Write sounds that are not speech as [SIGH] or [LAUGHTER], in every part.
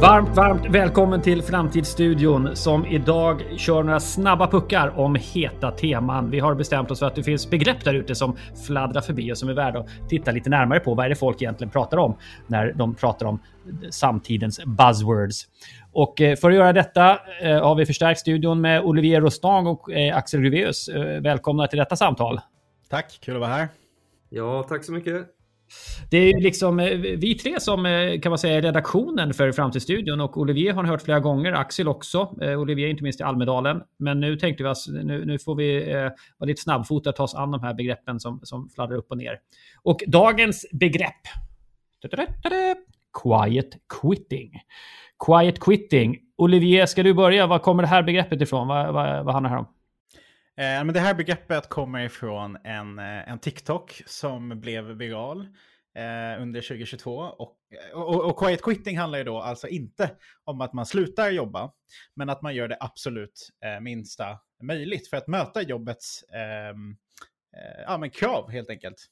Varmt, varmt välkommen till Framtidsstudion som idag kör några snabba puckar om heta teman. Vi har bestämt oss för att det finns begrepp där ute som fladdrar förbi och som är värda att titta lite närmare på. Vad är det folk egentligen pratar om när de pratar om samtidens buzzwords? Och eh, för att göra detta eh, har vi förstärkt studion med Olivier Rostang och eh, Axel Ruveus. Välkomna till detta samtal. Tack, kul att vara här. Ja, tack så mycket. Det är ju liksom eh, vi tre som eh, kan man säga är redaktionen för Framtidsstudion och Olivier har ni hört flera gånger, Axel också. Eh, Olivier inte minst i Almedalen. Men nu tänkte vi att nu, nu får vi eh, vara lite snabbfotade och ta oss an de här begreppen som, som fladdrar upp och ner. Och dagens begrepp. Quiet quitting. Quiet quitting. Olivier, ska du börja? Var kommer det här begreppet ifrån? Vad, vad, vad handlar det här om? Eh, men det här begreppet kommer ifrån en, eh, en TikTok som blev viral eh, under 2022. Och, och, och quiet quitting handlar ju då alltså inte om att man slutar jobba, men att man gör det absolut eh, minsta möjligt för att möta jobbets ehm, eh, ja, men krav helt enkelt.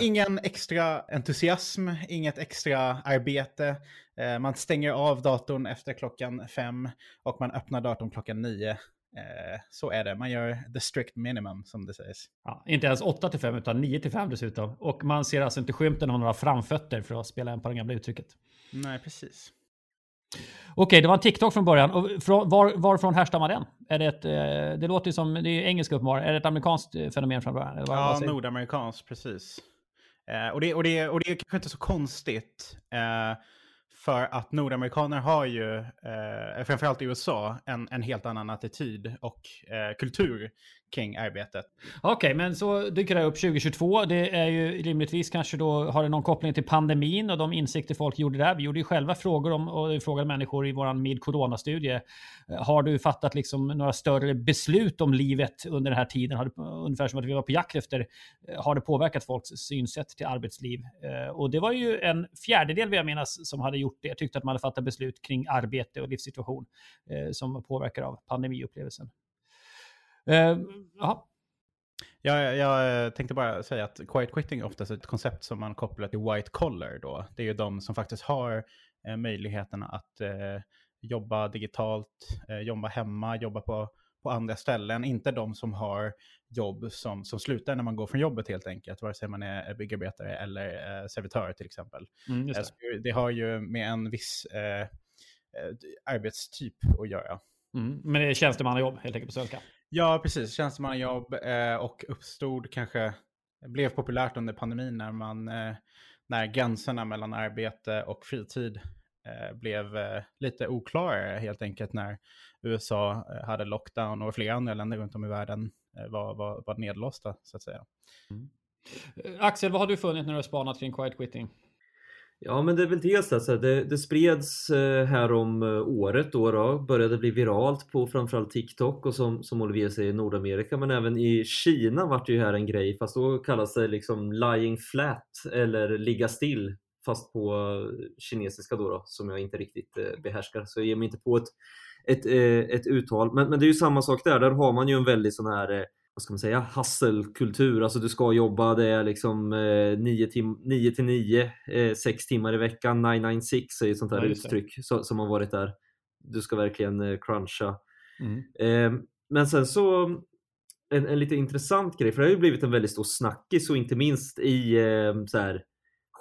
Ingen extra entusiasm, inget extra arbete. Eh, man stänger av datorn efter klockan fem och man öppnar datorn klockan nio Eh, så är det. Man gör the strict minimum som det sägs. Ja, inte ens 8 till 5 utan 9 till 5 dessutom. Och man ser alltså inte skymten av några framfötter för att spela en på det gamla uttrycket. Nej, precis. Okej, det var en TikTok från början. Och var, varifrån härstammar den? Är det, ett, eh, det låter som, det är engelska uppenbarligen. Är det ett amerikanskt eh, fenomen från början? Eller ja, nordamerikanskt, precis. och, det, och, det, och det är kanske inte så konstigt. För att nordamerikaner har ju, eh, framförallt i USA, en, en helt annan attityd och eh, kultur kring arbetet. Okej, okay, men så dyker det upp 2022. Det är ju rimligtvis kanske då har det någon koppling till pandemin och de insikter folk gjorde där. Vi gjorde ju själva frågor om och frågade människor i våran mid corona-studie. Eh, har du fattat liksom några större beslut om livet under den här tiden? Har du, ungefär som att vi var på jakt efter. Eh, har det påverkat folks synsätt till arbetsliv? Eh, och det var ju en fjärdedel vill jag minnas som hade gjort det. Tyckte att man hade fattat beslut kring arbete och livssituation som påverkar av pandemiupplevelsen. Uh, Jag, jag tänkte bara säga att quiet quitting är oftast ett koncept som man kopplar till white collar då. Det är ju de som faktiskt har eh, möjligheten att eh, jobba digitalt, eh, jobba hemma, jobba på, på andra ställen. Inte de som har jobb som, som slutar när man går från jobbet helt enkelt, vare sig man är byggarbetare eller eh, servitör till exempel. Mm, det. Eh, det. har ju med en viss eh, arbetstyp att göra. Mm, men det är tjänstemannajobb helt enkelt på svenska? Ja, precis. Tjänstemannajobb eh, och uppstod kanske, blev populärt under pandemin när man, eh, när gränserna mellan arbete och fritid eh, blev eh, lite oklarare helt enkelt när USA eh, hade lockdown och flera andra länder runt om i världen eh, var, var, var nedlåsta så att säga. Mm. Eh, Axel, vad har du funnit när du har spanat kring quiet quitting? Ja men det är väl dels alltså, det, det spreds eh, här om eh, året då, då började bli viralt på framförallt TikTok och som, som Olivier säger i Nordamerika men även i Kina vart det ju här en grej fast då kallas det liksom lying flat eller ligga still fast på eh, kinesiska då, då som jag inte riktigt behärskar. Så jag ger mig inte på ett, ett, ett uttal. Men, men det är ju samma sak där, där har man ju en väldigt sån här vad ska man säga, hasselkultur. Alltså du ska jobba, det är liksom eh, 9, tim 9 till 9, eh, 6 timmar i veckan. 996 är ett sånt här ja, uttryck så, som har varit där. Du ska verkligen eh, cruncha. Mm. Eh, men sen så en, en lite intressant grej, för det har ju blivit en väldigt stor snackis och inte minst i eh, så här,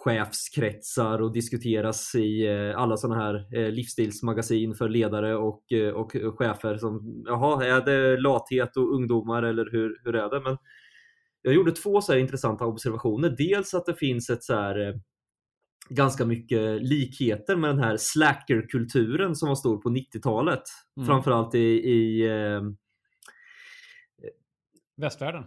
chefskretsar och diskuteras i eh, alla sådana här eh, livsstilsmagasin för ledare och, eh, och chefer som jaha, är det lathet och ungdomar eller hur, hur är det? Men jag gjorde två så intressanta observationer. Dels att det finns ett så här ganska mycket likheter med den här slackerkulturen som var stor på 90-talet. Mm. Framförallt i, i västvärlden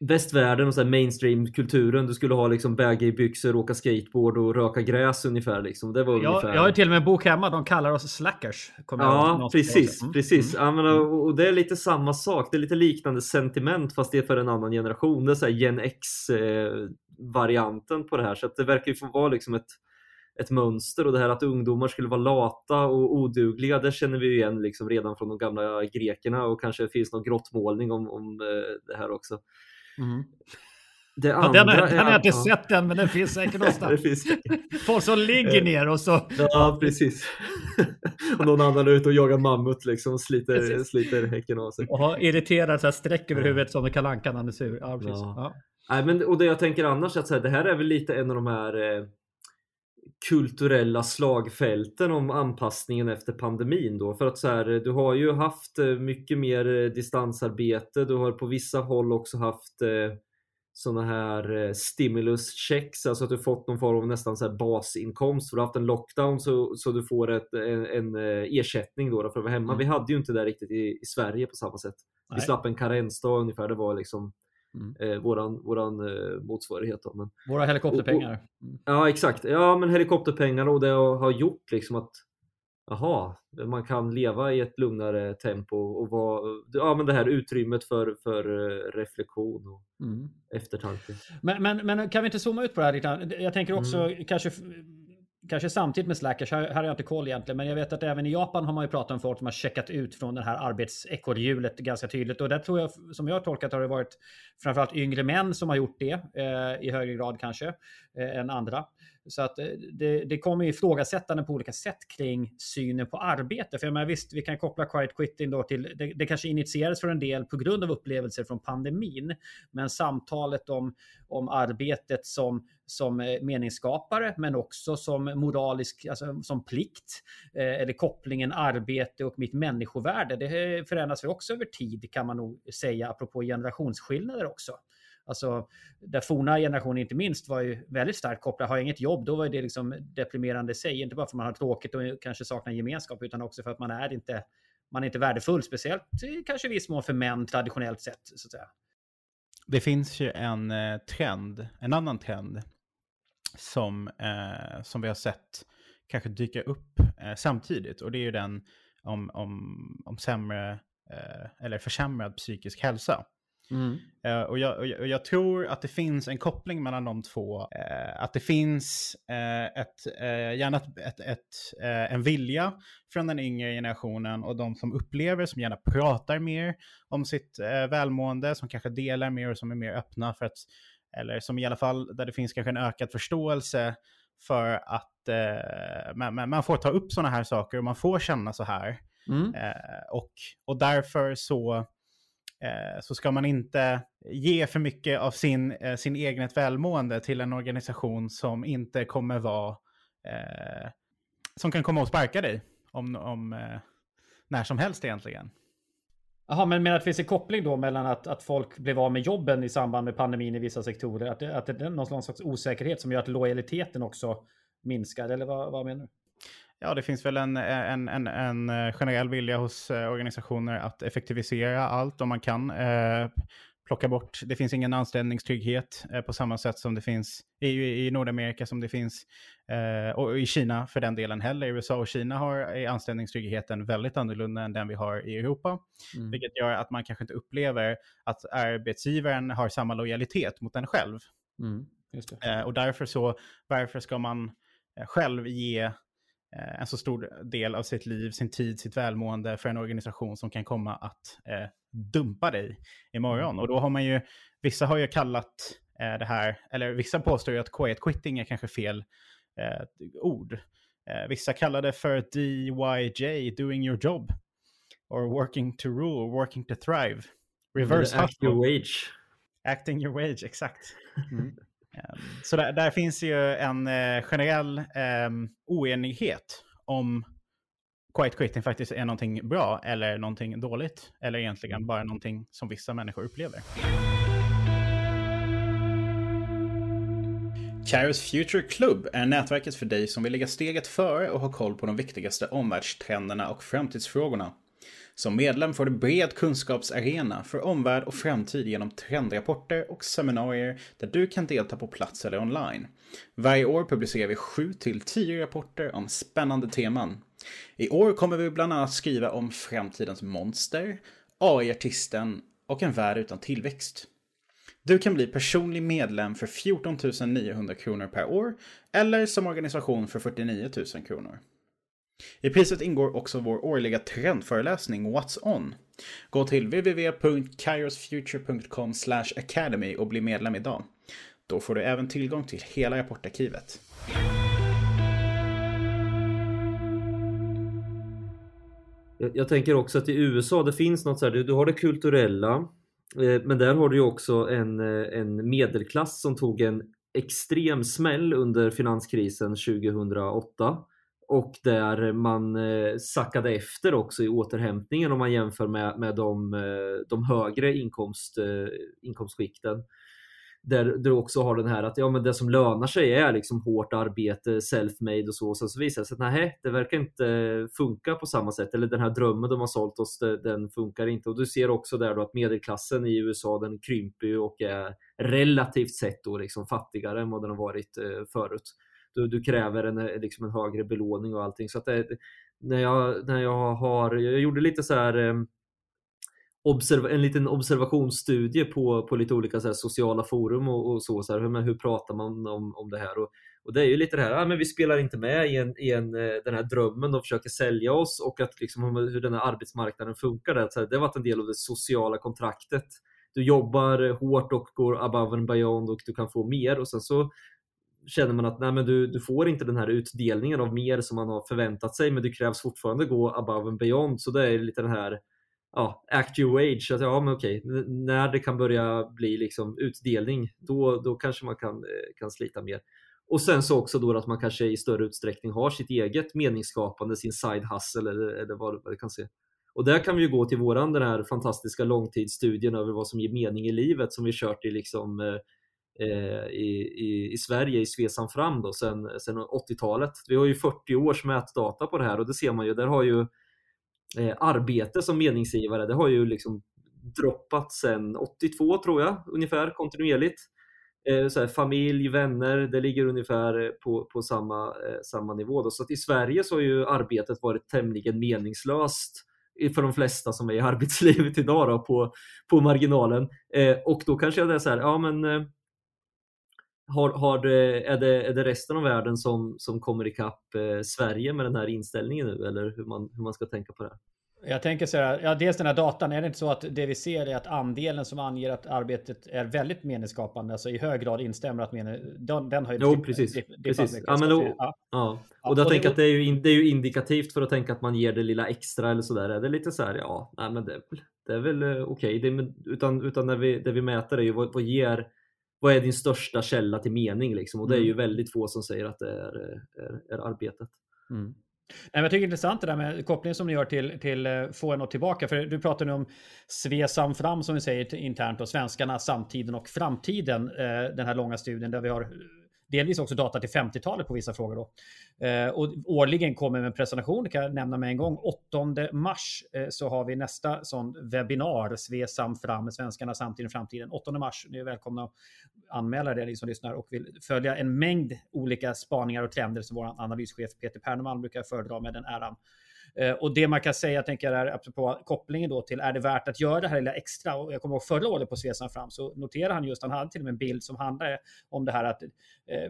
västvärlden och så mainstream-kulturen. Du skulle ha liksom baggy byxor, åka skateboard och röka gräs ungefär. Liksom. Det var jag, ungefär... jag har till och med en bok hemma. De kallar oss slackers. ja, precis. Mm. precis. Mm. Ja, men, och, det är lite samma sak. Det är lite liknande sentiment fast det är för en annan generation. Det är så Gen X-varianten eh, på det här. Så det verkar ju få vara liksom ett ett mönster och det här att ungdomar skulle vara lata och odugliga det känner vi igen liksom redan från de gamla grekerna och kanske finns någon grottmålning om, om eh, det här också. Mm. Det andra ja, den, den har jag inte ja. sett än, men den finns säkert någonstans. [LAUGHS] finns... Folk som ligger ner och så... Ja, precis. och någon annan är ute och jagar mammut liksom och sliter, sliter häcken av sig. Och har irriterat så här streck över huvudet som en Anka när han är sur. Ja, precis. Ja. Nej, men, och det jag tänker annars att så här, det här är väl lite en av de här eh, kulturella slagfälten om anpassningen efter pandemin då. För att så här, du har ju haft eh, mycket mer eh, distansarbete. Du har på vissa håll också haft eh, sådana här stimulus checks, alltså att du fått någon form av nästan så basinkomst. För du har haft en lockdown så, så du får ett, en, en ersättning då, för att vara hemma. Mm. Vi hade ju inte det riktigt i, i Sverige på samma sätt. Nej. Vi slapp en karensdag ungefär. Det var liksom Mm. Eh, våran våran eh, motsvarighet. Då. Men, Våra helikopterpengar. Mm. Ja exakt, ja men helikopterpengar och det har gjort liksom att Jaha, man kan leva i ett lugnare tempo och vara, ja, men det här utrymmet för, för eh, reflektion och mm. eftertanke. Men, men, men kan vi inte zooma ut på det här lite? Jag tänker också mm. kanske kanske samtidigt med Slackers, här, här har jag inte koll egentligen, men jag vet att även i Japan har man ju pratat om folk som har checkat ut från det här arbetsekorrhjulet ganska tydligt. Och där tror jag, som jag har tolkat har det varit framförallt yngre män som har gjort det eh, i högre grad kanske eh, än andra. Så att eh, det, det kommer ifrågasättande på olika sätt kring synen på arbete. För jag menar, visst, vi kan koppla quiet quitting då till, det, det kanske initierades för en del på grund av upplevelser från pandemin. Men samtalet om, om arbetet som, som eh, meningsskapare, men också som moralisk, alltså som plikt, eh, eller kopplingen arbete och mitt människovärde, det eh, förändras ju också över tid kan man nog säga, apropå generationsskillnader också. Alltså, där forna generationer inte minst var ju väldigt starkt kopplade. Har jag inget jobb, då var det liksom deprimerande i sig. Inte bara för att man har tråkigt och kanske saknar gemenskap, utan också för att man är inte, man är inte värdefull. Speciellt kanske i viss mån för män traditionellt sett. Så att säga. Det finns ju en eh, trend, en annan trend, som, eh, som vi har sett kanske dyka upp eh, samtidigt. Och det är ju den om, om, om sämre eh, eller försämrad psykisk hälsa. Mm. Uh, och, jag, och, jag, och, jag, tror att det finns en koppling mellan de två. Uh, att det finns uh, ett, gärna ett, ett, ett en vilja från den yngre generationen och de som upplever, som gärna pratar mer om sitt välmående, som kanske delar mer och som är mer öppna för att, eller som i alla fall där det finns kanske en ökad förståelse för att man, man, får ta upp sådana här saker och man får känna så här. Mm. och, och därför så Eh, Eh, så ska man inte ge för mycket av sin, eh, sin eget välmående till en organisation som inte kommer vara, eh, som kan komma och sparka dig om, om eh, när som helst egentligen. Jaha, men menar att det finns en koppling då mellan att, att folk blev av med jobben i samband med pandemin i vissa sektorer? Att det, att det är någon slags osäkerhet som gör att lojaliteten också minskar? Eller vad, vad menar du? Ja, det finns väl en, en, en, en eh, generell vilja hos eh, organisationer att effektivisera allt om man kan. Eh, plocka bort, det finns ingen anställningstrygghet eh, på samma sätt som det finns i, i Nordamerika som det finns, eh, och i Kina för den delen heller. I USA och Kina har är anställningstryggheten väldigt annorlunda än den vi har i Europa. Mm. Vilket gör att man kanske inte upplever att arbetsgivaren har samma lojalitet mot en själv. Mm, eh, och därför så, varför ska man själv ge Eh, en så stor del av sitt liv, sin tid, sitt välmående för en organisation som kan komma att eh, dumpa dig imorgon. Mm. Och då har man ju, vissa har ju kallat eh, det här, eller vissa påstår ju att quiet quitting är kanske fel eh, ord. Eh, vissa kallar det för DYJ, doing your job. Or working to rule, working to thrive. Reverse Act your wage. Acting your wage, exakt. Mm. Ehm, så där, där, finns ju en eh, generell um, oenighet om quiet quitting faktiskt är någonting bra eller någonting dåligt. Eller egentligen bara någonting som vissa människor upplever. Kairos Future Club är nätverket för dig som vill lägga steget före och ha koll på de viktigaste omvärldstrenderna och framtidsfrågorna. Som medlem får du bred kunskapsarena för omvärld och framtid genom trendrapporter och seminarier där du kan delta på plats eller online. Varje år publicerar vi 7-10 rapporter om spännande teman. I år kommer vi bland annat skriva om framtidens monster, AI-artisten och en värld utan tillväxt. Du kan bli personlig medlem för 14 900 kronor per år eller som organisation för 49 000 kronor. I priset ingår också vår årliga trendföreläsning What's On. Gå till www.kairosfuture.com academy och bli medlem idag. Då får du även tillgång till hela rapportarkivet. Jag, tänker också att i USA det finns något så här, du, du har det kulturella eh, men där har du ju också en, eh, en medelklass som tog en extrem smäll under finanskrisen 2008 och där man eh, sackade efter också i återhämtningen om man jämför med, med de, eh, de högre inkomst, eh, inkomstskikten. Där du också har den här att ja, men det som lönar sig är liksom hårt arbete, self-made och så. Och sen så visar det sig att nej, det verkar inte funka på samma sätt. Eller den här drömmen de har sålt oss, den funkar inte. Och du ser också där då att medelklassen i USA den krymper och är relativt sett då liksom fattigare än vad den har varit eh, förut du, du kräver en, eh, liksom en högre belåning och allting. Så att det, när, jag, när jag har, jag gjorde lite så här ehm, en liten observationsstudie på, på lite olika så sociala forum och, och så, så här, hur, hur pratar man om, om det här? Och, och det är ju lite det här, ah, men vi spelar inte med i, en, i en, eh, den här drömmen de försöker sälja oss och att liksom, hur den här arbetsmarknaden funkar. Där. Så här, det har varit en del av det sociala kontraktet. Du jobbar hårt och går above and beyond och du kan få mer och sen så känner man att nej, men du, du får inte den här utdelningen av mer som man har förväntat sig men det krävs fortfarande gå above and beyond så det är lite den här ja, act your wage. att ja men okej, när det kan börja bli liksom utdelning då, då kanske man kan, eh, kan slita mer. Och sen så också då att man kanske i större utsträckning har sitt eget meningsskapande, sin side hustle eller, eller vad, vad det kan se. Och där kan vi ju gå till våran den här fantastiska långtidsstudien över vad som ger mening i livet som vi kört i liksom Eh, Eh, i, i, i, Sverige i Svesan fram då sen, sen 80-talet. Vi har ju 40 års mätdata på det här och det ser man ju, där har ju eh, arbete som meningsgivare, det har ju liksom droppat sen 82 tror jag, ungefär kontinuerligt. Eh, så här, familj, vänner, det ligger ungefär på, på samma, eh, samma nivå. Då. Så att i Sverige så har ju arbetet varit tämligen meningslöst för de flesta som är i [LAUGHS] arbetslivet idag då, på, på marginalen. Eh, och då kanske jag är så här, ja men eh, har, har det, är, det, är det resten av världen som, som kommer ikapp eh, Sverige med den här inställningen nu eller hur man, hur man ska tänka på det? Jag tänker så här, ja, dels den här datan, är det inte så att det vi ser är att andelen som anger att arbetet är väldigt meningsskapande, alltså i hög grad instämmer att mening, den, den har ju... Jo, precis. Precis. Ja, men då, ja. ja. Och då ja, tänker jag att det är, ju, det är ju indikativt för att tänka att man ger det lilla extra eller sådär. Är det lite så här, ja, nej, men det, det är väl eh, okej. Okay. Utan, utan när vi, det vi mäter är ju vad, vad ger vad är din största källa till mening? Liksom? Och det är ju mm. väldigt få som säger att det är, är, är arbetet. Mm. Nej, jag tycker det är intressant det där med kopplingen som ni gör till, till eh, få något tillbaka. För du pratar nu om Svesam fram som vi säger internt och svenskarna, samtiden och framtiden. Eh, den här långa studien där vi har delvis också data till 50-talet på vissa frågor. Då. Eh, och årligen kommer med en presentation, det kan jag nämna med en gång. 8 mars eh, så har vi nästa sån webbinar, Svesam fram Svenskarna svenskarna samtiden framtiden. 8 mars, ni är välkomna att anmäla det, ni som lyssnar och vill följa en mängd olika spaningar och trender som vår analyschef Peter Perneman brukar föredra med den äran. Eh, och det man kan säga, tänker jag, är, apropå kopplingen då till är det värt att göra det här lilla extra? Och jag kommer ihåg förra året på Svesan fram så noterade han just, han hade till och med en bild som handlade om det här att eh,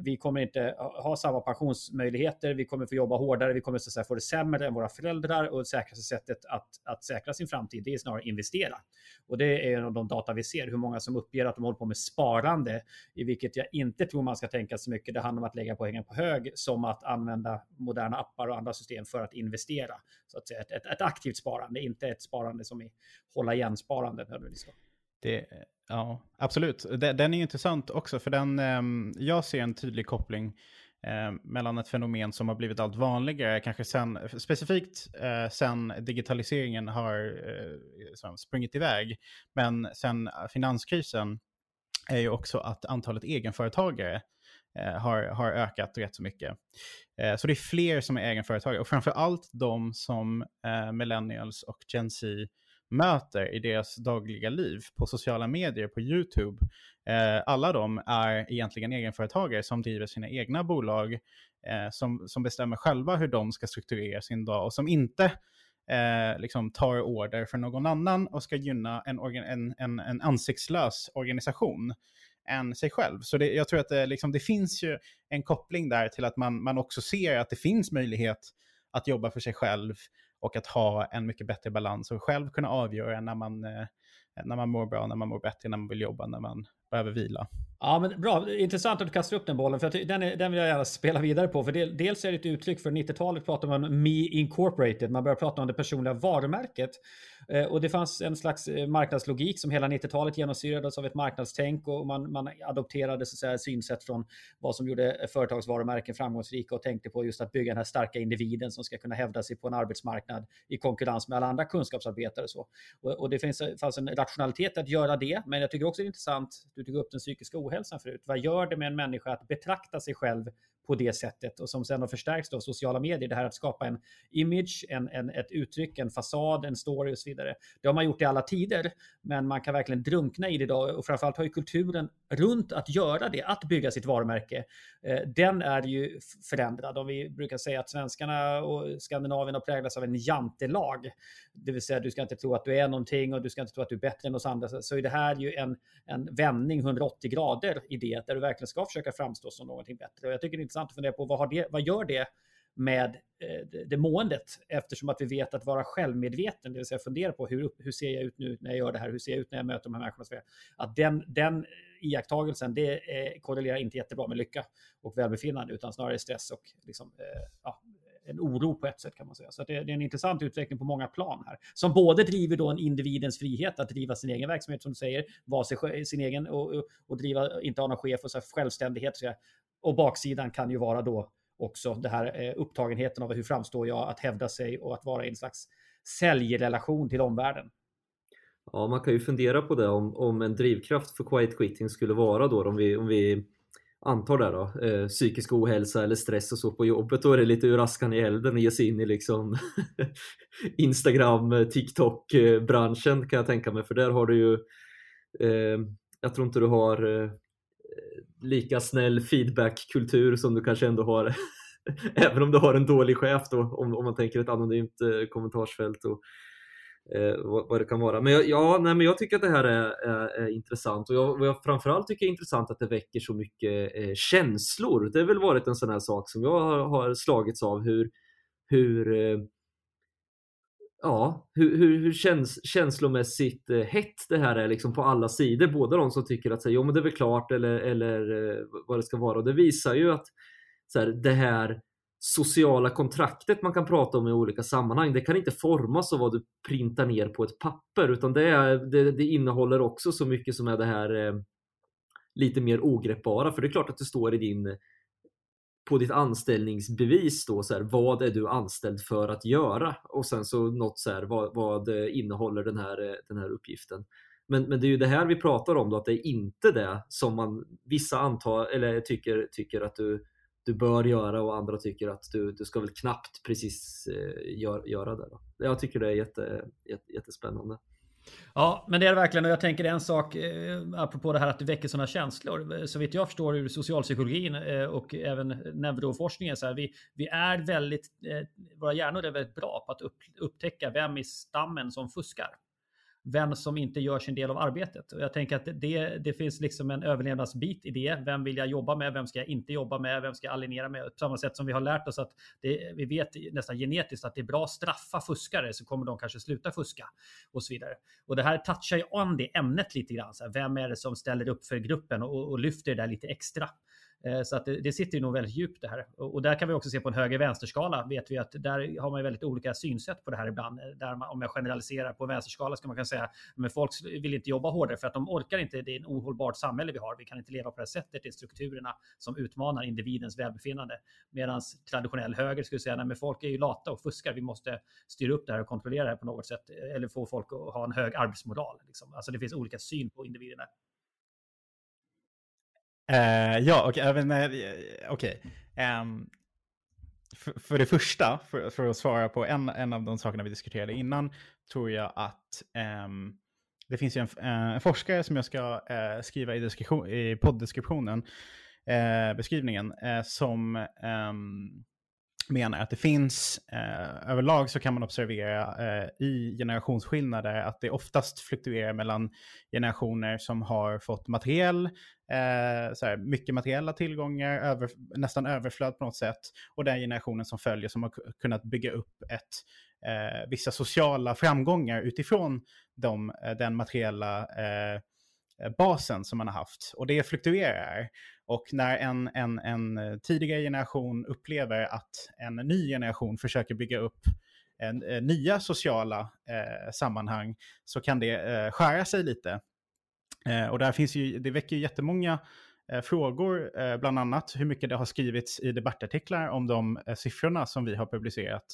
vi kommer inte ha samma pensionsmöjligheter, vi kommer få jobba hårdare, vi kommer så att säga, få det sämre än våra föräldrar och det säkraste sättet att, att säkra sin framtid det är snarare att investera. Och det är en av de data vi ser, hur många som uppger att de håller på med sparande, i vilket jag inte tror man ska tänka så mycket. Det handlar om att lägga poängen på hög, som att använda moderna appar och andra system för att investera så att säga, ett, ett, ett aktivt sparande, inte ett sparande som är hålla igen-sparande. Det, eh, ja, absolut. Den är intressant också, för den, ehm, jag ser en tydlig koppling ehm, mellan ett fenomen som har blivit allt vanligare, kanske sen, specifikt eh, sen digitaliseringen har eh, sprungit iväg, men sen eh, finanskrisen är ju också att antalet egenföretagare Eh, har, har ökat rätt så mycket. Eh, så det är fler som är egenföretagare och framför allt de som eh, millennials och Gen Z möter i deras dagliga liv på sociala medier, på YouTube. Eh, alla de är egentligen egenföretagare som driver sina egna bolag, eh, som, som bestämmer själva hur de ska strukturera sin dag och som inte eh, liksom tar order från någon annan och ska gynna en, en, en, en ansiktslös organisation än sig själv. Så det, jag tror att det, liksom, det finns ju en koppling där till att man, man också ser att det finns möjlighet att jobba för sig själv och att ha en mycket bättre balans och själv kunna avgöra när man, eh, när man mår bra, när man mår bättre, när man vill jobba, när man behöver vila. Ja, men bra. Intressant att du kastar upp den bollen, för den, är, den vill jag gärna spela vidare på. För det, dels är det ett uttryck för 90-talet pratar man om Me Incorporated. Man börjar prata om det personliga varumärket. Eh, och det fanns en slags eh, marknadslogik som hela 90-talet genomsyrades av ett marknadstänk och man, man adopterade så att säga, synsätt från vad som gjorde företagsvarumärken framgångsrika och tänkte på just att bygga den här starka individen som ska kunna hävda sig på en arbetsmarknad i konkurrens med alla andra kunskapsarbetare. Och, så. och, och det finns, fanns en rationalitet att göra det, men jag tycker också det är intressant, du tog upp den psykiska ohälsan förut. Vad gör det med en människa att betrakta sig själv på det sättet och som sedan har förstärkts av sociala medier. Det här att skapa en image, en, en, ett uttryck, en fasad, en story och så vidare. Det har man gjort i alla tider, men man kan verkligen drunkna i det idag och framförallt har ju kulturen runt att göra det, att bygga sitt varumärke. Eh, den är ju förändrad. Om vi brukar säga att svenskarna och Skandinavien har präglats av en jantelag, det vill säga du ska inte tro att du är någonting och du ska inte tro att du är bättre än oss andra, så är det här ju en, en vändning 180 grader i det, där du verkligen ska försöka framstå som någonting bättre. Och jag tycker det är intressant att fundera på vad, har det, vad gör det med eh, det, måendet eftersom att vi vet att vara självmedveten, det vill säga fundera på hur, hur ser jag ut nu när jag gör det här, hur ser jag ut när jag möter de här människorna. Att den, den iakttagelsen, det eh, korrelerar inte jättebra med lycka och välbefinnande utan snarare stress och liksom, eh, ja, en oro på ett sätt kan man säga. Så det, det, är en intressant utveckling på många plan här. Som både driver då en individens frihet att driva sin egen verksamhet som du säger, vara sig, sin egen och, och driva, inte ha någon chef och så självständighet. Så och baksidan kan ju vara då också det här eh, upptagenheten av hur framstår jag, att hävda sig och att vara i en slags säljrelation till omvärlden. Ja, man kan ju fundera på det om, om en drivkraft för quiet quitting skulle vara då om vi, om vi antar det då, eh, psykisk ohälsa eller stress och så på jobbet, då är det lite ur askan i elden att ge sig in i liksom [LAUGHS] Instagram, eh, TikTok eh, branschen kan jag tänka mig, för där har du ju eh, jag tror inte du har eh, lika snäll feedbackkultur som du kanske ändå har [LAUGHS] även om du har en dålig chef då om, om man tänker ett anonymt eh, kommentarsfält och eh, vad, vad, det kan vara. Men jag, ja, nej, men jag tycker att det här är, är, är intressant och jag, jag framförallt tycker är intressant att det väcker så mycket eh, känslor. Det har väl varit en sån här sak som jag har, har slagits av hur, hur eh, ja, hur, hur, hur käns, känslomässigt eh, hett det här är liksom på alla sidor. Både de som tycker att så, jo, men det är väl klart eller, eller eh, vad det ska vara. Och det visar ju att så här, det här sociala kontraktet man kan prata om i olika sammanhang, det kan inte formas av vad du printar ner på ett papper utan det, är, det, det innehåller också så mycket som är det här eh, lite mer ogreppbara. För det är klart att det står i din på ditt anställningsbevis då så här, vad är du anställd för att göra? Och sen så något så här, vad, vad eh, innehåller den här, eh, den här uppgiften? Men, men det är ju det här vi pratar om då, att det är inte det som man vissa antar eller tycker, tycker att du, du bör göra och andra tycker att du, du ska väl knappt precis eh, gör, göra det. Då. Jag tycker det är jätte, jätte, jättespännande. Ja, men det är det verkligen. Och jag tänker en sak eh, apropå det här att det väcker sådana känslor. Eh, så vitt jag förstår ur socialpsykologin eh, och även neuroforskningen så här, vi, vi är väldigt, eh, våra hjärnor är väldigt bra på att upp, upptäcka vem i stammen som fuskar vem som inte gör sin del av arbetet. Och jag tänker att det, det finns liksom en överlevnadsbit i det. Vem vill jag jobba med? Vem ska jag inte jobba med? Vem ska jag alienera med? På samma sätt som vi har lärt oss att det, vi vet nästan genetiskt att det är bra att straffa fuskare så kommer de kanske sluta fuska och så vidare. Och det här touchar ju an det ämnet lite grann. Så här, vem är det som ställer upp för gruppen och, och lyfter det där lite extra? Eh, så att det, det sitter ju nog väldigt djupt det här. Och, där kan vi också se på en höger-vänsterskala vet vi att där har man väldigt olika synsätt på det här ibland. Eh, där man, om jag generaliserar på en vänsterskala ska man kunna säga att folk vill inte jobba hårdare för att de orkar inte. Det är en ohållbart samhälle vi har. Vi kan inte leva på det här sättet. Det är strukturerna som utmanar individens välbefinnande. Medan traditionell höger skulle säga att folk är ju lata och fuskar. Vi måste styra upp det här och kontrollera det här på något sätt. Eh, eller få folk att ha en hög arbetsmoral. Liksom. Alltså det finns olika syn på individerna. Uh, ja, och även, uh, okej. Okay. Um, för, för, det första, för, för, att svara på en, en av de sakerna vi diskuterade innan, tror jag att um, det finns ju en, uh, en, forskare som jag ska uh, skriva i, i podddeskriptionen, beskrivningen, som um, menar att det finns, eh, överlag så kan man observera eh, i generationsskillnader att det oftast fluktuerar mellan generationer som har fått materiell, eh, så här, mycket materiella tillgångar, över, nästan överflöd på något sätt, och den generationen som följer som har kunnat bygga upp ett, eh, vissa sociala framgångar utifrån de, eh, den materiella eh, eh, basen som man har haft. Och det fluktuerar. Och när en, en, en eh, tidigare generation upplever att en ny generation försöker bygga upp en, en nya sociala eh, sammanhang så kan det eh, skära sig lite. Eh, och där finns ju, det väcker ju jättemånga eh, frågor, eh, bland annat hur mycket det har skrivits i debattartiklar om de eh, siffrorna som vi har publicerat.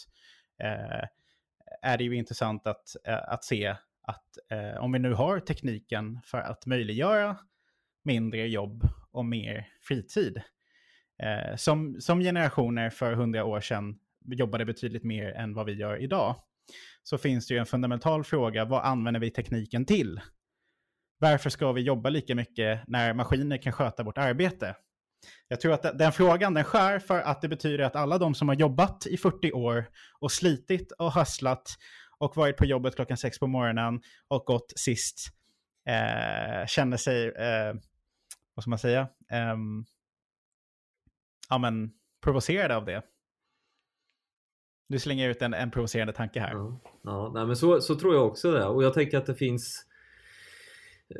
Eh, är det ju intressant att, eh, att se att om vi nu har tekniken för att möjliggöra mindre jobb och mer fritid. Eh, som, som generationer för hundra år sedan jobbade betydligt mer än vad vi gör idag. Så finns det ju en fundamental fråga, vad använder vi tekniken till? Varför ska vi jobba lika mycket när maskiner kan sköta vårt arbete? Jag tror att den frågan den skär för att det betyder att alla de som har jobbat i 40 år och slitit och hustlat och varit på jobbet klockan sex på morgonen och gått sist eh, känner sig eh, vad ska man säga, um, ja men provocerade av det. Nu slänger jag ut en, en provocerande tanke här. Ja, ja nej, men så, så tror jag också det. Och jag tänker att det finns,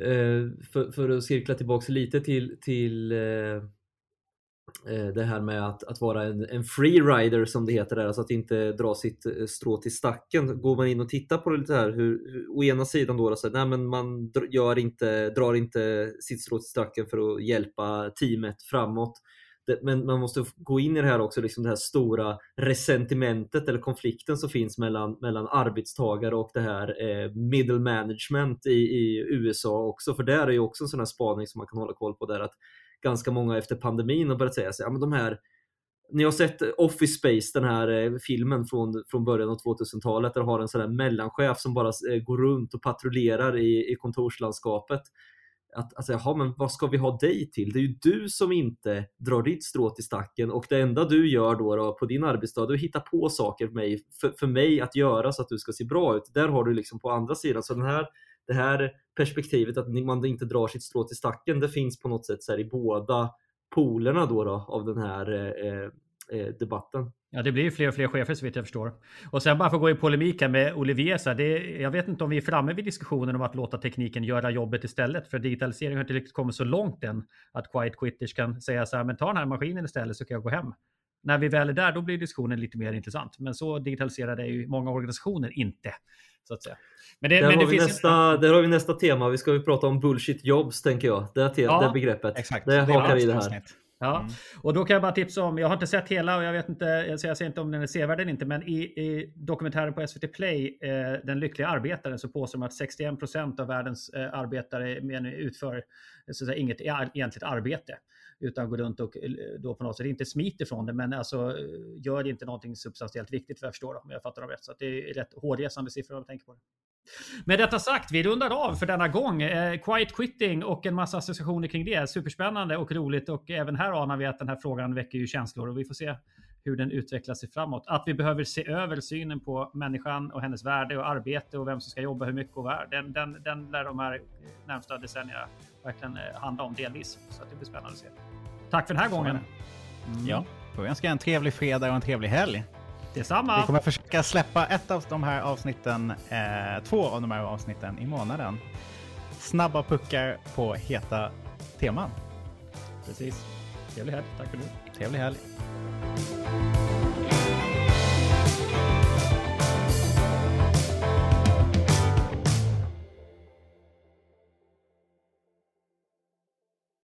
eh, för, för att cirkla tillbaka lite till, till Eh, Eh, det här med att, att vara en, en freerider som det heter där, alltså att inte dra sitt eh, strå till stacken. Går man in och tittar på det lite här, hur, hur, å ena sidan då, alltså, nej, men man gör inte, drar inte sitt strå till stacken för att hjälpa teamet framåt. Det, men man måste gå in i det här också, liksom det här stora resentimentet eller konflikten som finns mellan, mellan arbetstagare och det här eh, middle management i, i USA också. För där är ju också en sån här spaning som man kan hålla koll på där att ganska många efter pandemin har börjat säga sig, ja men de här ni har sett Office Space, den här eh, filmen från, från början av 2000-talet, där har en sån här mellanchef som bara eh, går runt och patrullerar i, i kontorslandskapet. Att, alltså, jaha, men vad ska vi ha dig till? Det är ju du som inte drar ditt strå till stacken och det enda du gör då, då på din arbetsdag, du hittar på saker för mig, för, för mig att göra så att du ska se bra ut. Där har du liksom på andra sidan, så den här det här perspektivet att man inte drar sitt strå till stacken, det finns på något sätt så i båda polerna då, då av den här eh, eh, debatten. Ja, det blir ju fler och fler chefer så vitt jag förstår. Och sen bara för att gå i polemik här med Olivier, så det, jag vet inte om vi är framme vid diskussionen om att låta tekniken göra jobbet istället. För digitaliseringen har inte riktigt kommit så långt än att quiet quitters kan säga så här, men ta den här maskinen istället så kan jag gå hem. När vi väl är där, då blir diskussionen lite mer intressant. Men så digitaliserade är ju många organisationer inte. Så att säga. Men det, där, men det har vi nästa, en... där har vi nästa tema. Vi ska ju prata om bullshit jobs tänker jag. Det, te- ja, det begreppet. Exakt. Det hakar i det här. Ja, mm. och då kan jag bara tipsa om, jag har inte sett hela och jag vet inte, jag säger inte om den är sevärd eller inte, men i, i dokumentären på SVT Play, eh, Den lyckliga arbetaren, så påstår de att 61% av världens eh, arbetare utför så säga, inget egentligt arbete utan går runt och eh, då på något sätt inte smiter från det, men alltså gör det inte någonting substantiellt viktigt för jag förstår om jag fattar dem rätt. Så det är rätt hårresande siffror om jag tänker på det. Med detta sagt, vi rundar av för denna gång. Eh, quiet quitting och en massa associationer kring det. Superspännande och roligt och även här anar vi att den här frågan väcker ju känslor och vi får se hur den utvecklar sig framåt. Att vi behöver se över synen på människan och hennes värde och arbete och vem som ska jobba hur mycket och var. Den, den, den lär de här närmsta decennierna verkligen eh, handla om delvis. Så det blir spännande att se. Tack för den här gången. Mm. Ja, får önska en trevlig fredag och en trevlig helg. Detsamma. Vi kommer försöka släppa ett av de här avsnitten, eh, två av de här avsnitten i månaden. Snabba puckar på heta teman. Precis. Trevlig helg. Tack för nu. Trevlig helg.